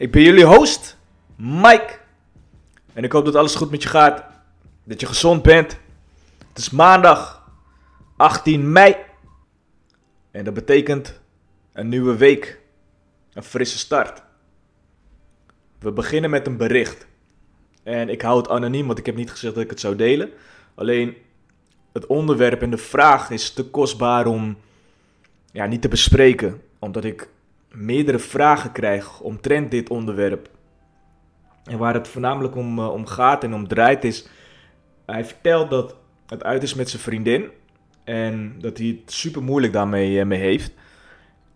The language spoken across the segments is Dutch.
Ik ben jullie host, Mike. En ik hoop dat alles goed met je gaat. Dat je gezond bent. Het is maandag 18 mei. En dat betekent een nieuwe week. Een frisse start. We beginnen met een bericht. En ik hou het anoniem, want ik heb niet gezegd dat ik het zou delen. Alleen het onderwerp en de vraag is te kostbaar om ja, niet te bespreken. Omdat ik meerdere vragen krijg omtrent dit onderwerp. En waar het voornamelijk om, eh, om gaat en om draait is... Hij vertelt dat het uit is met zijn vriendin. En dat hij het super moeilijk daarmee eh, mee heeft.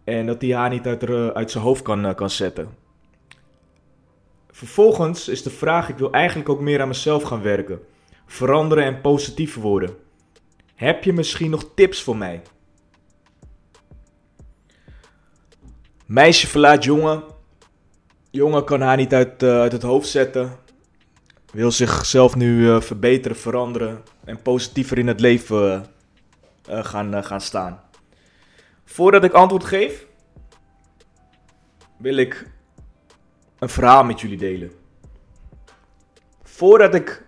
En dat hij haar niet uit, er, uit zijn hoofd kan, eh, kan zetten. Vervolgens is de vraag: ik wil eigenlijk ook meer aan mezelf gaan werken. Veranderen en positief worden. Heb je misschien nog tips voor mij? Meisje verlaat jongen. Jongen kan haar niet uit, uh, uit het hoofd zetten. Wil zichzelf nu uh, verbeteren, veranderen en positiever in het leven uh, gaan, gaan staan. Voordat ik antwoord geef, wil ik een verhaal met jullie delen. Voordat ik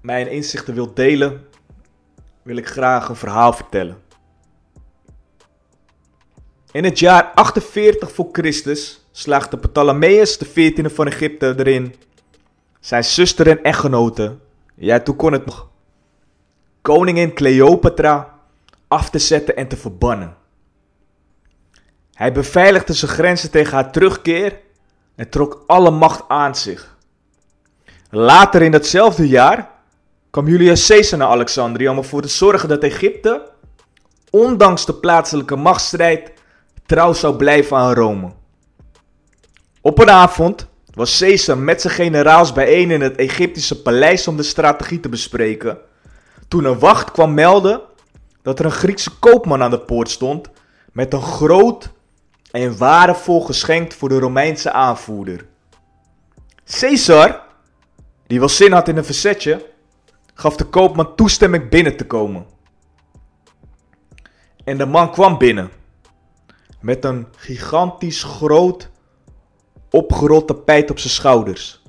mijn inzichten wil delen, wil ik graag een verhaal vertellen. In het jaar 48 voor Christus slaagde Ptolemeus de 14e van Egypte erin zijn zuster en echtgenote, ja toen kon het nog, koningin Cleopatra af te zetten en te verbannen. Hij beveiligde zijn grenzen tegen haar terugkeer en trok alle macht aan zich. Later in datzelfde jaar kwam Julius Caesar naar Alexandrië om ervoor te zorgen dat Egypte, ondanks de plaatselijke machtsstrijd, trouw zou blijven aan Rome. Op een avond was Caesar met zijn generaals bijeen in het Egyptische paleis om de strategie te bespreken. Toen een wacht kwam melden dat er een Griekse koopman aan de poort stond met een groot en waardevol geschenk voor de Romeinse aanvoerder. Caesar, die wel zin had in een verzetje, gaf de koopman toestemming binnen te komen. En de man kwam binnen met een gigantisch groot opgerold tapijt op zijn schouders.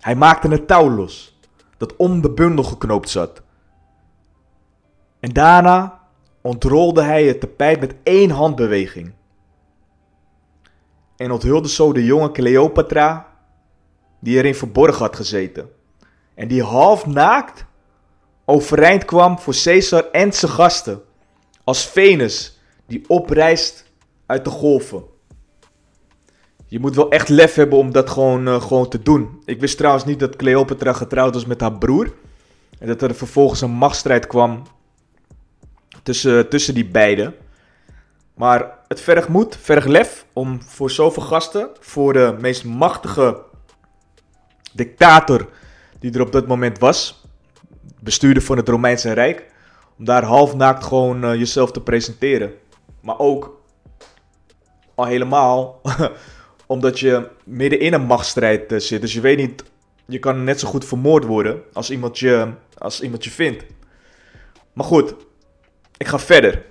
Hij maakte een touw los dat om de bundel geknoopt zat. En daarna ontrolde hij het tapijt met één handbeweging. En onthulde zo de jonge Cleopatra, die erin verborgen had gezeten. En die half naakt overeind kwam voor Caesar en zijn gasten. Als Venus die oprijst uit de golven. Je moet wel echt lef hebben om dat gewoon, uh, gewoon te doen. Ik wist trouwens niet dat Cleopatra getrouwd was met haar broer. En dat er vervolgens een machtsstrijd kwam tussen, tussen die beiden. Maar het vergt moed, vergt lef om voor zoveel gasten, voor de meest machtige dictator die er op dat moment was, bestuurder van het Romeinse Rijk, om daar half naakt gewoon uh, jezelf te presenteren. Maar ook al helemaal omdat je midden in een machtsstrijd uh, zit. Dus je weet niet, je kan net zo goed vermoord worden als iemand je, als iemand je vindt. Maar goed, ik ga verder.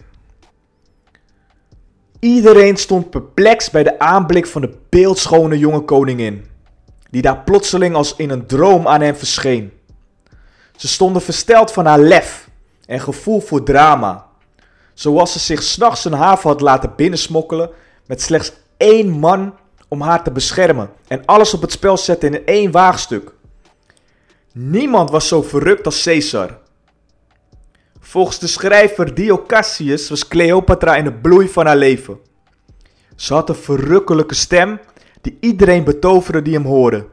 Iedereen stond perplex bij de aanblik van de beeldschone jonge koningin, die daar plotseling als in een droom aan hem verscheen. Ze stonden versteld van haar lef en gevoel voor drama, zoals ze zich s'nachts een haven had laten binnensmokkelen met slechts één man om haar te beschermen en alles op het spel zetten in één waagstuk. Niemand was zo verrukt als Caesar. Volgens de schrijver Dio Cassius was Cleopatra in de bloei van haar leven. Ze had een verrukkelijke stem die iedereen betoverde die hem hoorde.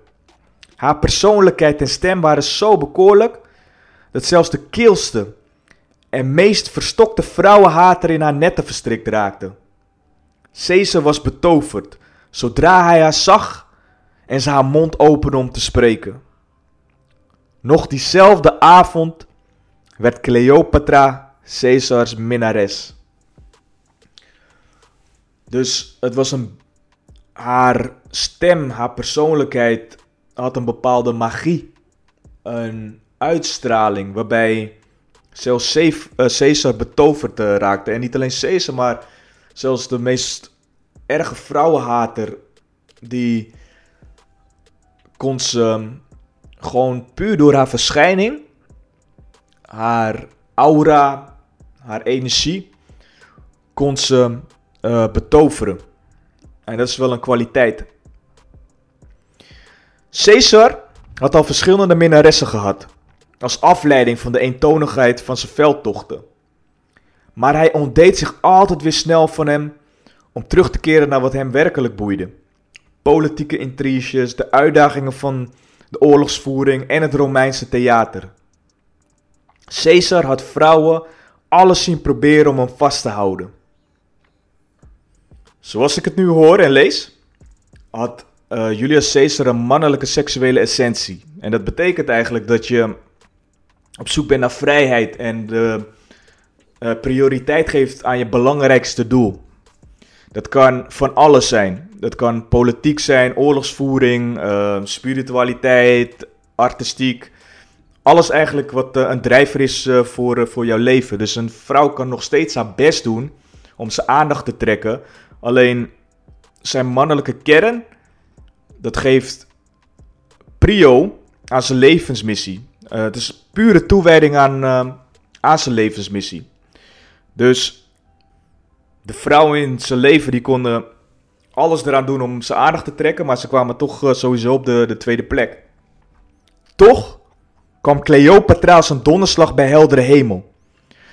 Haar persoonlijkheid en stem waren zo bekoorlijk dat zelfs de keelste en meest verstokte vrouwenhater in haar netten verstrikt raakte. Caesar was betoverd zodra hij haar zag en ze haar mond opende om te spreken. Nog diezelfde avond werd Cleopatra Caesars minnares. Dus het was een. Haar stem, haar persoonlijkheid had een bepaalde magie. Een uitstraling waarbij zelfs eh, Caesar betoverd eh, raakte. En niet alleen Caesar, maar zelfs de meest erge vrouwenhater. Die kon ze gewoon puur door haar verschijning, haar aura, haar energie, kon ze uh, betoveren. En dat is wel een kwaliteit. Caesar had al verschillende minnaressen gehad, als afleiding van de eentonigheid van zijn veldtochten. Maar hij ontdeed zich altijd weer snel van hem om terug te keren naar wat hem werkelijk boeide. Politieke intriges, de uitdagingen van de oorlogsvoering en het Romeinse theater. Caesar had vrouwen alles zien proberen om hem vast te houden. Zoals ik het nu hoor en lees, had uh, Julius Caesar een mannelijke seksuele essentie. En dat betekent eigenlijk dat je op zoek bent naar vrijheid en de uh, prioriteit geeft aan je belangrijkste doel. Dat kan van alles zijn. Dat kan politiek zijn, oorlogsvoering, uh, spiritualiteit, artistiek. Alles eigenlijk wat uh, een drijver is uh, voor, voor jouw leven. Dus een vrouw kan nog steeds haar best doen om zijn aandacht te trekken. Alleen zijn mannelijke kern, dat geeft prio aan zijn levensmissie. het is pure toewijding aan, aan zijn levensmissie. Dus de vrouwen in zijn leven die konden alles eraan doen om zijn aandacht te trekken, maar ze kwamen toch uh, sowieso op de, de tweede plek. Toch kwam Cleopatra als een donderslag bij heldere hemel.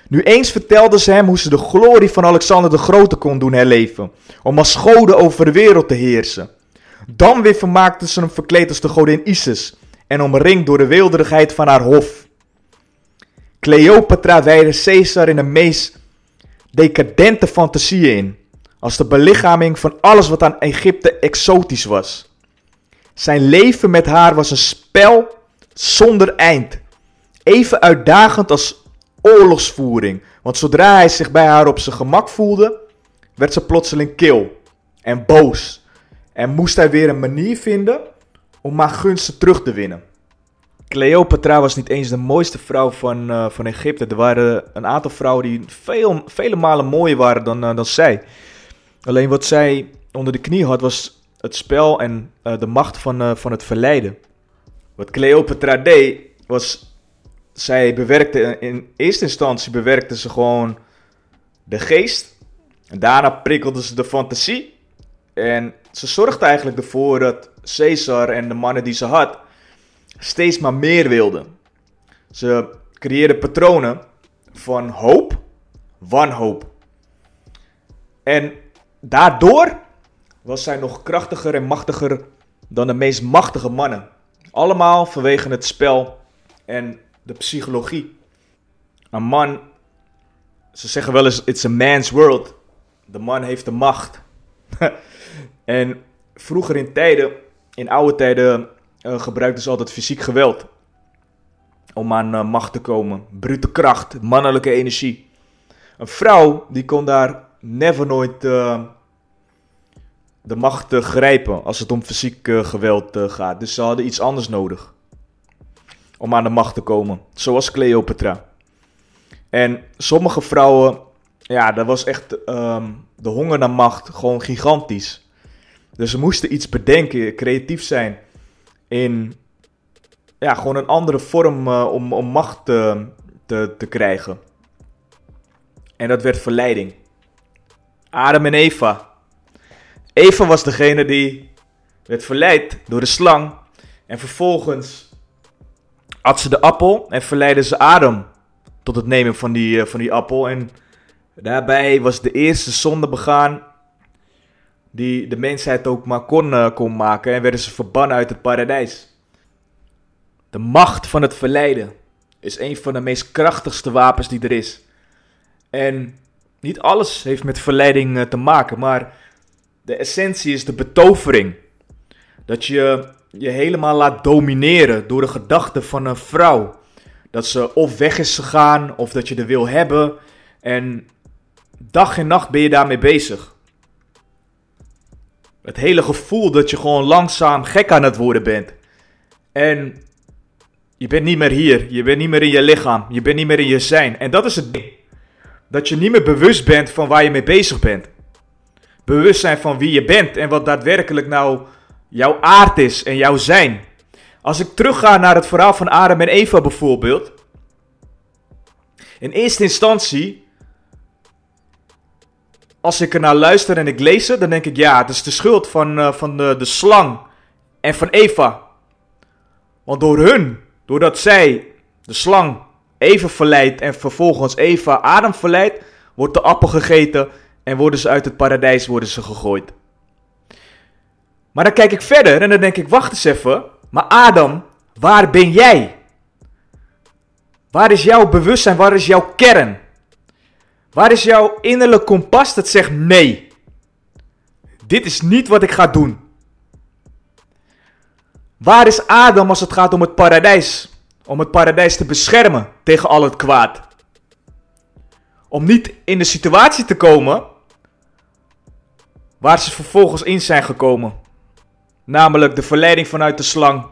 Nu eens vertelde ze hem hoe ze de glorie van Alexander de Grote kon doen herleven, om als goden over de wereld te heersen. Dan weer vermaakte ze hem verkleed als de godin Isis en omringd door de weelderigheid van haar hof. Cleopatra wijde Caesar in de meest decadente fantasieën in als de belichaming van alles wat aan Egypte exotisch was. Zijn leven met haar was een spel zonder eind. Even uitdagend als oorlogsvoering, want zodra hij zich bij haar op zijn gemak voelde, werd ze plotseling kil en boos. En moest hij weer een manier vinden om haar gunsten terug te winnen. Cleopatra was niet eens de mooiste vrouw van, uh, van Egypte. Er waren een aantal vrouwen die veel, vele malen mooier waren dan, uh, dan zij. Alleen wat zij onder de knie had was het spel en uh, de macht van, van het verleiden. Wat Cleopatra deed was, zij bewerkte in eerste instantie bewerkte ze gewoon de geest. En daarna prikkelde ze de fantasie. En ze zorgde eigenlijk ervoor dat Caesar en de mannen die ze had steeds maar meer wilden. Ze creëerde patronen van hoop, wanhoop. En Daardoor was zij nog krachtiger en machtiger dan de meest machtige mannen. Allemaal vanwege het spel en de psychologie. Een man, ze zeggen wel eens, it's a man's world. De man heeft de macht. en vroeger in tijden, in oude tijden, uh, gebruikten ze altijd fysiek geweld. Om aan uh, macht te komen. Brute kracht, mannelijke energie. Een vrouw, die kon daar never nooit uh, de macht uh, grijpen als het om fysiek geweld gaat. Dus ze hadden iets anders nodig om aan de macht te komen. Zoals Cleopatra. En sommige vrouwen, ja, dat was echt um, de honger naar macht gewoon gigantisch. Dus ze moesten iets bedenken, creatief zijn in ja, gewoon een andere vorm om, om macht te, te, te krijgen. En dat werd verleiding. Adam en Eva. Eva was degene die werd verleid door de slang. En vervolgens at ze de appel en verleidde ze Adam tot het nemen van die, uh, van die appel. En daarbij was de eerste zonde begaan die de mensheid ook maar kon, uh, kon maken. En werden ze verbannen uit het paradijs. De macht van het verleiden is een van de meest krachtigste wapens die er is. En niet alles heeft met verleiding uh, te maken, maar De essentie is de betovering. Dat je je helemaal laat domineren door de gedachten van een vrouw. Dat ze of weg is gegaan of dat je er wil hebben. En dag en nacht ben je daarmee bezig. Het hele gevoel dat je gewoon langzaam gek aan het worden bent. En je bent niet meer hier. Je bent niet meer in je lichaam. Je bent niet meer in je zijn. En dat is het ding. Dat je niet meer bewust bent van waar je mee bezig bent. Bewust zijn van wie je bent en wat daadwerkelijk nou jouw aard is en jouw zijn. Als ik terugga naar het verhaal van Adam en Eva bijvoorbeeld. In eerste instantie, als ik er naar luister en ik lees het, dan denk ik ja, het is de schuld van, uh, van de, de slang en van Eva. Want door hun, doordat zij de slang Eva verleidt en vervolgens Eva Adam verleidt, wordt de appel gegeten en worden ze uit het paradijs worden ze gegooid. Maar dan kijk ik verder en dan denk ik, wacht eens even. Maar Adam, waar ben jij? Waar is jouw bewustzijn? Waar is jouw kern? Waar is jouw innerlijk kompas dat zegt nee? Dit is niet wat ik ga doen. Waar is Adam als het gaat om het paradijs? Om het paradijs te beschermen tegen al het kwaad. Om niet in de situatie te komen waar ze vervolgens in zijn gekomen. Namelijk de verleiding vanuit de slang.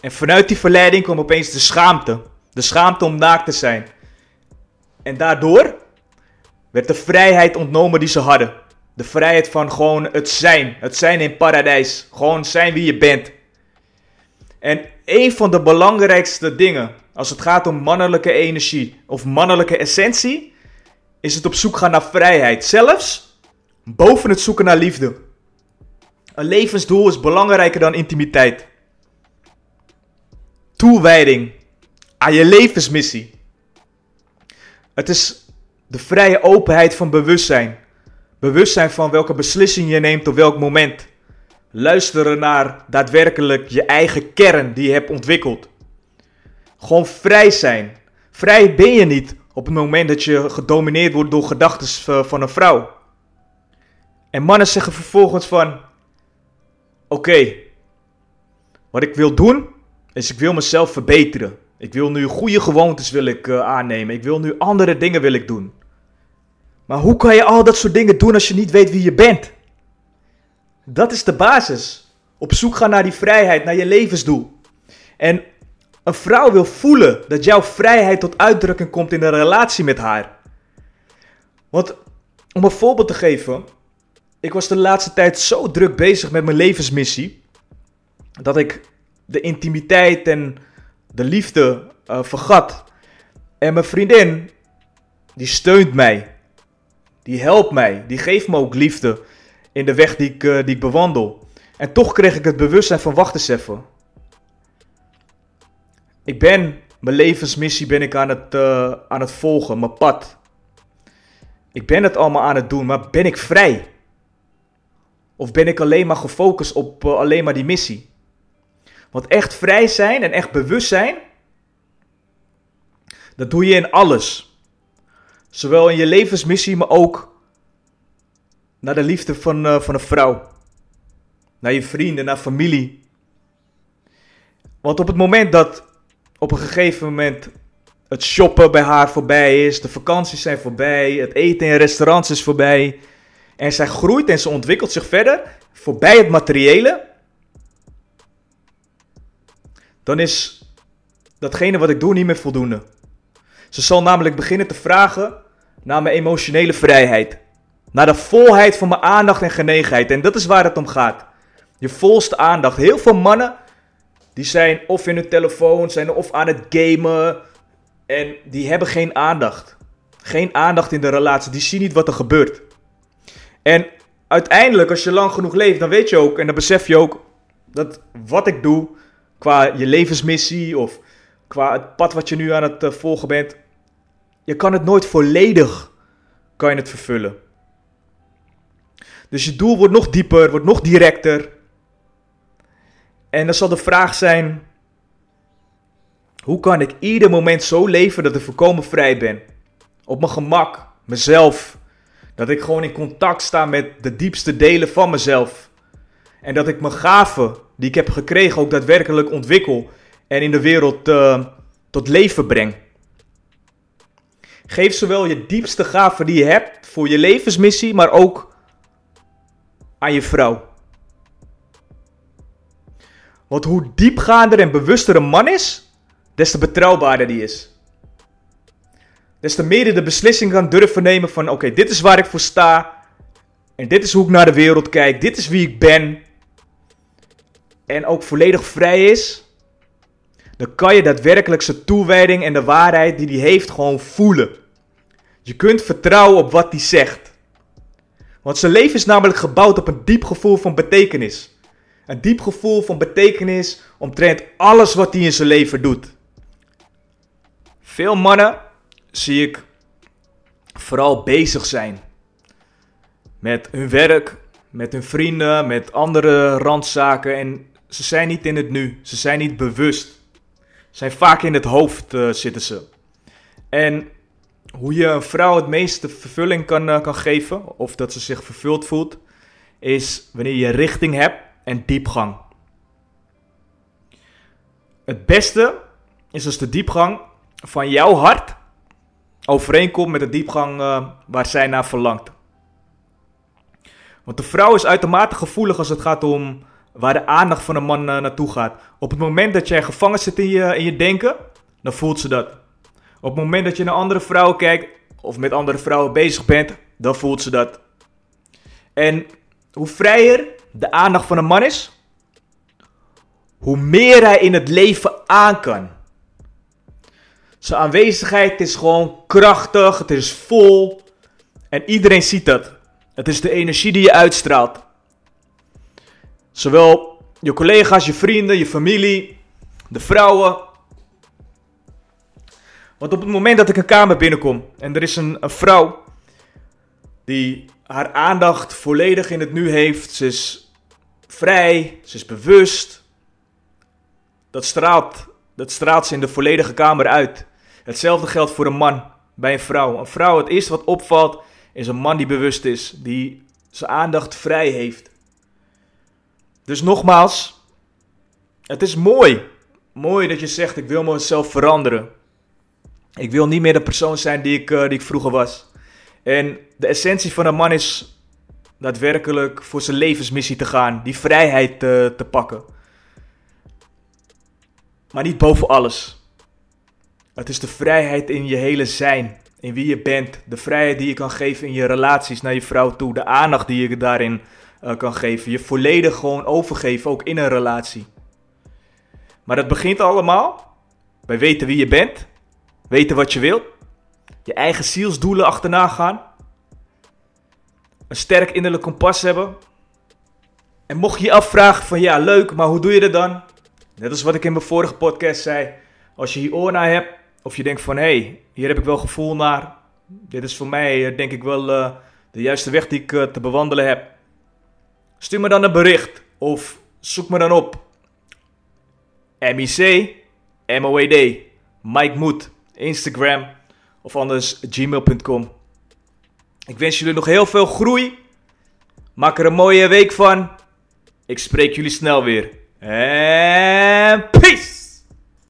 En vanuit die verleiding kwam opeens de schaamte. De schaamte om naakt te zijn. En daardoor werd de vrijheid ontnomen die ze hadden. De vrijheid van gewoon het zijn. Het zijn in paradijs. Gewoon zijn wie je bent. En een van de belangrijkste dingen als het gaat om mannelijke energie of mannelijke essentie, is het op zoek gaan naar vrijheid. Zelfs boven het zoeken naar liefde. Een levensdoel is belangrijker dan intimiteit. Toewijding aan je levensmissie. Het is de vrije openheid van bewustzijn. Bewustzijn van welke beslissing je neemt op welk moment. Luisteren naar daadwerkelijk je eigen kern die je hebt ontwikkeld. Gewoon vrij zijn. Vrij ben je niet op het moment dat je gedomineerd wordt door gedachten van een vrouw. En mannen zeggen vervolgens van, oké, wat ik wil doen, is ik wil mezelf verbeteren. Ik wil nu goede gewoontes wil ik, uh, aannemen. Ik wil nu andere dingen wil ik doen. Maar hoe kan je al dat soort dingen doen als je niet weet wie je bent? Dat is de basis. Op zoek gaan naar die vrijheid, naar je levensdoel. En een vrouw wil voelen dat jouw vrijheid tot uitdrukking komt in een relatie met haar. Want om een voorbeeld te geven, ik was de laatste tijd zo druk bezig met mijn levensmissie. Dat ik de intimiteit en de liefde uh, vergat. En mijn vriendin, die steunt mij. Die helpt mij. Die geeft me ook liefde in de weg die ik, uh, die ik bewandel. En toch kreeg ik het bewustzijn van wacht eens even. Ik ben, mijn levensmissie ben ik aan het, uh, aan het volgen, mijn pad. Ik ben het allemaal aan het doen, maar ben ik vrij? Of ben ik alleen maar gefocust op alleen maar die missie? Want echt vrij zijn en echt bewust zijn, dat doe je in alles. Zowel in je levensmissie, maar ook naar de liefde van, uh, van een vrouw. Naar je vrienden, naar familie. Want op het moment dat op een gegeven moment het shoppen bij haar voorbij is, de vakanties zijn voorbij, het eten in restaurants is voorbij. En zij groeit en ze ontwikkelt zich verder voorbij het materiële. Dan is datgene wat ik doe niet meer voldoende. Ze zal namelijk beginnen te vragen naar mijn emotionele vrijheid. Naar de volheid van mijn aandacht en genegenheid. En dat is waar het om gaat. Je volste aandacht. Heel veel mannen die zijn of in hun telefoon, zijn of aan het gamen. En die hebben geen aandacht. Geen aandacht in de relatie. Die zien niet wat er gebeurt. En uiteindelijk, als je lang genoeg leeft, dan weet je ook en dan besef je ook dat wat ik doe qua je levensmissie of qua het pad wat je nu aan het eh, volgen bent, je kan het nooit volledig kan je het vervullen. Dus je doel wordt nog dieper, wordt nog directer. En dan zal de vraag zijn: hoe kan ik ieder moment zo leven dat ik volkomen vrij ben? Op mijn gemak, mezelf. Dat ik gewoon in contact sta met de diepste delen van mezelf. En dat ik mijn gaven die ik heb gekregen ook daadwerkelijk ontwikkel en in de wereld uh, tot leven breng. Geef zowel je diepste gaven die je hebt voor je levensmissie, maar ook aan je vrouw. Want hoe diepgaander en bewuster een man is, des te betrouwbaarder die is. Des te meer de beslissing kan durven nemen van oké, dit is waar ik voor sta. En dit is hoe ik naar de wereld kijk. Dit is wie ik ben. En ook volledig vrij is. Dan kan je daadwerkelijk zijn toewijding en de waarheid die hij heeft gewoon voelen. Je kunt vertrouwen op wat hij zegt. Want zijn leven is namelijk gebouwd op een diep gevoel van betekenis. Een diep gevoel van betekenis omtrent alles wat hij in zijn leven doet. Veel mannen zie ik vooral bezig zijn met hun werk, met hun vrienden, met andere randzaken. En ze zijn niet in het nu, ze zijn niet bewust. Zijn vaak in het hoofd uh, zitten ze. En hoe je een vrouw het meeste vervulling kan, uh, kan geven, of dat ze zich vervuld voelt, is wanneer je richting hebt en diepgang. Het beste is als de diepgang van jouw hart overeenkomt met de diepgang uh, waar zij naar verlangt. Want de vrouw is uitermate gevoelig als het gaat om waar de aandacht van een man uh, naartoe gaat. Op het moment dat jij gevangen zit in je, in je denken, dan voelt ze dat. Op het moment dat je naar andere vrouwen kijkt of met andere vrouwen bezig bent, dan voelt ze dat. En hoe vrijer de aandacht van een man is, hoe meer hij in het leven aan kan. Zijn aanwezigheid is gewoon krachtig, het is vol en iedereen ziet dat. Het is de energie die je uitstraalt. Zowel je collega's, je vrienden, je familie, de vrouwen. Want op het moment dat ik een kamer binnenkom en er is een, vrouw die haar aandacht volledig in het nu heeft, ze is vrij, ze is bewust. Dat straalt, dat straalt ze in de volledige kamer uit. Hetzelfde geldt voor een man bij een vrouw. Een vrouw, het eerste wat opvalt, is een man die bewust is, die zijn aandacht vrij heeft. Dus nogmaals, het is mooi. Mooi dat je zegt, ik wil mezelf veranderen. Ik wil niet meer de persoon zijn die ik, uh, die ik vroeger was. En de essentie van een man is daadwerkelijk voor zijn levensmissie te gaan, die vrijheid te, te pakken. Maar niet boven alles. Het is de vrijheid in je hele zijn, in wie je bent. De vrijheid die je kan geven in je relaties naar je vrouw toe. De aandacht die je daarin uh, kan geven. Je volledig gewoon overgeven, ook in een relatie. Maar dat begint allemaal bij weten wie je bent. Weten wat je wilt. Je eigen zielsdoelen achterna gaan. Een sterk innerlijk kompas hebben. En mocht je je afvragen van ja, leuk, maar hoe doe je dat dan? Net als wat ik in mijn vorige podcast zei. Als je hier oor naar hebt, of je denkt van hé, hey, hier heb ik wel gevoel naar. Dit is voor mij eh, denk ik wel uh, de juiste weg die ik te bewandelen heb. Stuur me dan een bericht of zoek me dan op. MIC, MOED, Mike Moed, Instagram of anders gmail.com. Ik wens jullie nog heel veel groei. Maak er een mooie week van. Ik spreek jullie snel weer. En peace!